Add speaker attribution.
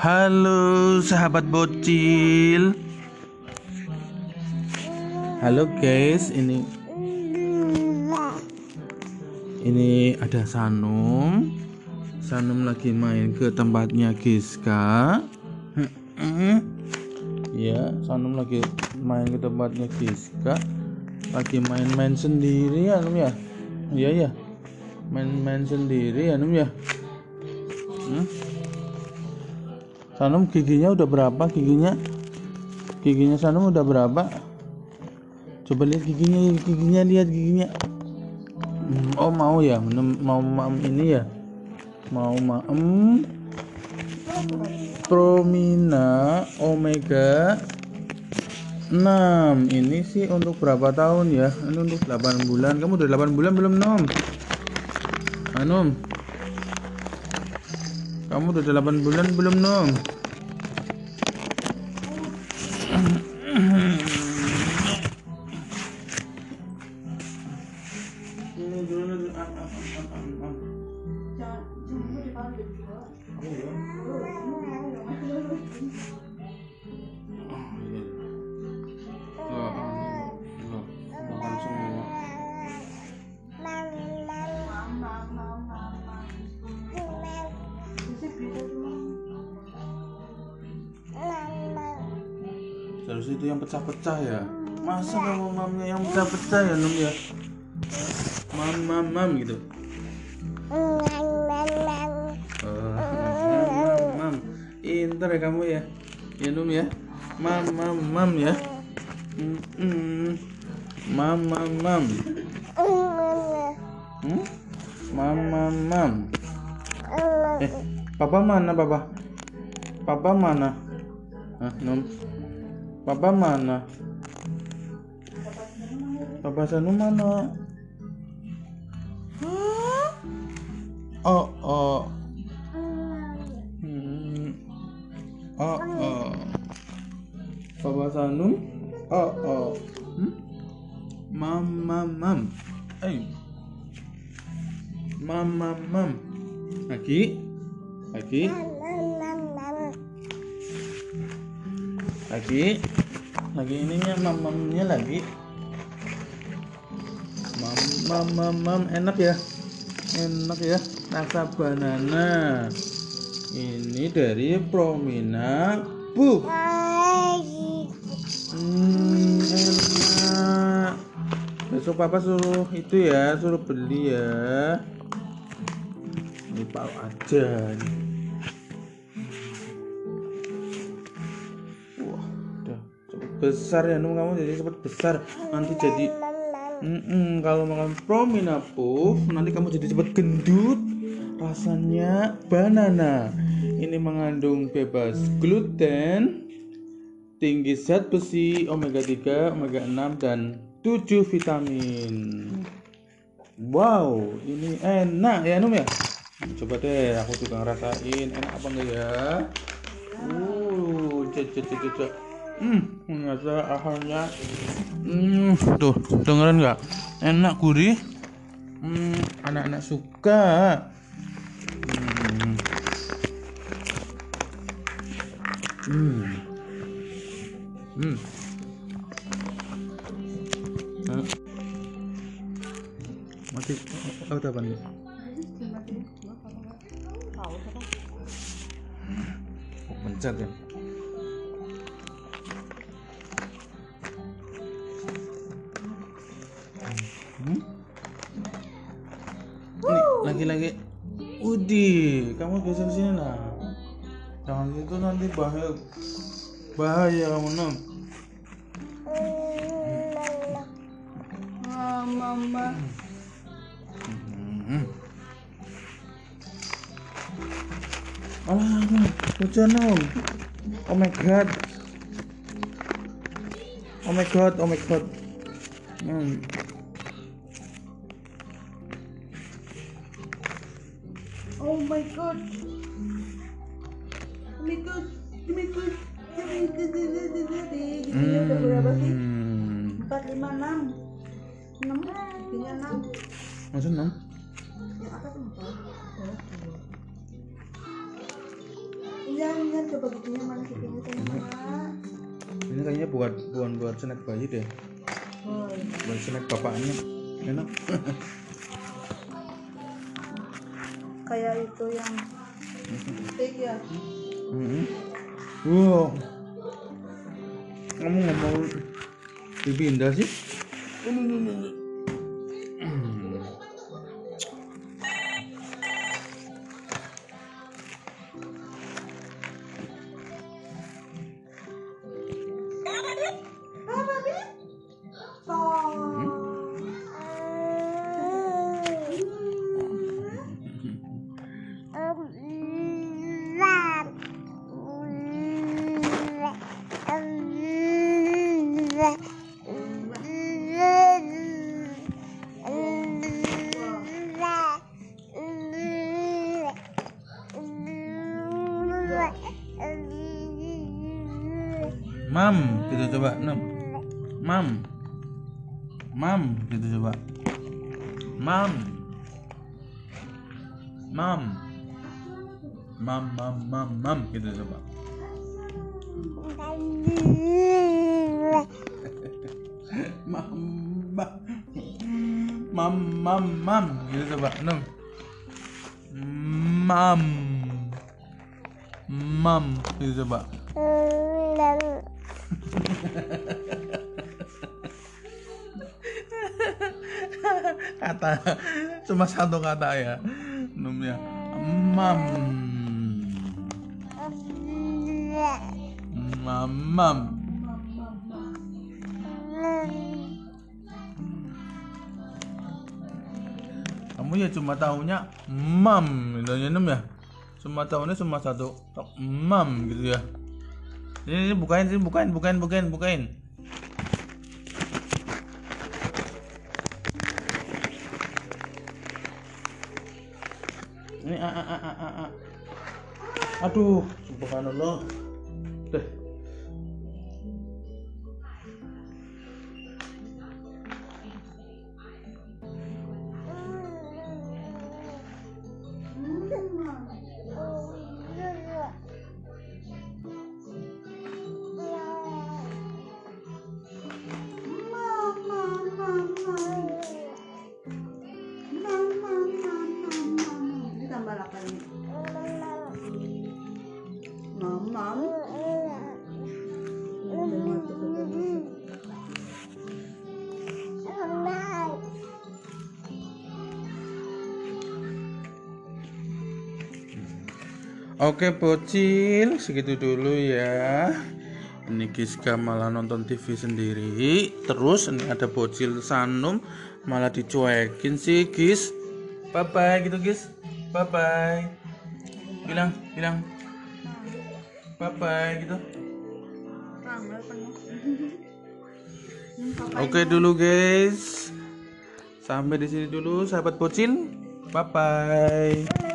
Speaker 1: Halo sahabat bocil. Halo guys, ini ini ada Sanum. Sanum lagi main ke tempatnya Giska. Ya, Sanum lagi main ke tempatnya Giska. Lagi main-main sendiri ya, ya. Iya ya. Main-main sendiri ya, Num ya. Hmm? Sanum giginya udah berapa? Giginya? Giginya Sanum udah berapa? Coba lihat giginya, giginya lihat giginya. Hmm, oh mau ya, mau mam ini ya, mau mam Promina Omega 6 ini sih untuk berapa tahun ya? Ini untuk 8 bulan. Kamu udah 8 bulan belum Nom? Anum kamu udah 8 bulan belum Nom Seharusnya itu yang pecah-pecah ya. Masa kamu mamnya yang pecah-pecah ya, Num ya? Mam, mam, mam gitu. Inter ya kamu ya. Ya, Num ya. Mam, mam, mam ya. Mm -mm. Mam, mam, mam. Hmm? Mam, mam, mam. Eh, papa mana, papa? Papa mana? Hah, Num? Papa mana? Papa Sanu mana? Oh oh. Oh oh. Papa Sanu? Oh oh. Hmm? Mam mam mam. Eh. Mam mam mam. Lagi? Lagi? lagi lagi ininya mamamnya lagi mam mam mam mam enak ya enak ya rasa banana ini dari Promina bu. Hmm, besok papa suruh itu ya suruh beli ya. Ini pau aja nih besar ya nung kamu jadi cepat besar. Nanti jadi mm -mm, kalau makan promina puff nanti kamu jadi cepat gendut rasanya banana. Ini mengandung bebas gluten tinggi zat besi omega 3 omega 6 dan 7 vitamin. Wow ini enak ya num ya? Coba deh aku juga ngerasain. Enak apa enggak ya? Uh cek cek cek Hmm, ternyata akhirnya hmm, tuh dengerin nggak? Enak gurih. Hmm, anak-anak suka. Hmm. Hmm. Hmm. Nah. Mati oh, apa nih? Oh, ya. Lagi-lagi Udi, kamu geser sini lah. Jangan itu nanti bahaya. Bahaya kamu nom.
Speaker 2: Mama.
Speaker 1: Hmm. Alah, hujan nom. Oh my god. Oh my god, oh my god. Hmm.
Speaker 2: Oh my god. Oh my god. Oh my god. Giginya udah berapa sih? Empat, lima, enam. Enam. Giginya enam.
Speaker 1: Masa nom?
Speaker 2: Yang atas empat. Bawah dua. Ini Iya, coba mana mana?
Speaker 1: ini kayaknya buat bukan buat snack bayi deh
Speaker 2: Oh,
Speaker 1: buat snack bapaknya enak
Speaker 2: Kayak itu yang steak ya.
Speaker 1: Mhm. wow kamu mau dipindah sih Ini, ini, ini, mam gitu coba nem mam. Mam gitu coba. Mam. Mam. Mam mam mam mam gitu coba mam mam mam. Mam gitu coba nem. Mam. Mam. Gitu coba kata cuma satu kata ya. Numnya mam. Mam mam kamu ya cuma tahunya mam ya nem ya? Cuma tahunya cuma satu mam gitu ya. Ini, ini bukain sini bukain bukain bukain bukain. Ini a a a a a a. aduh subhanallah
Speaker 2: mati.
Speaker 1: Oke bocil. Segitu dulu ya. Ini Giska malah nonton TV sendiri. Terus ini ada bocil Sanum Malah dicuekin sih Gis. Bye bye gitu Gis Bye bye Bilang bilang. Bye bye gitu. Oke dulu guys. Sampai di sini dulu sahabat bocil Bye bye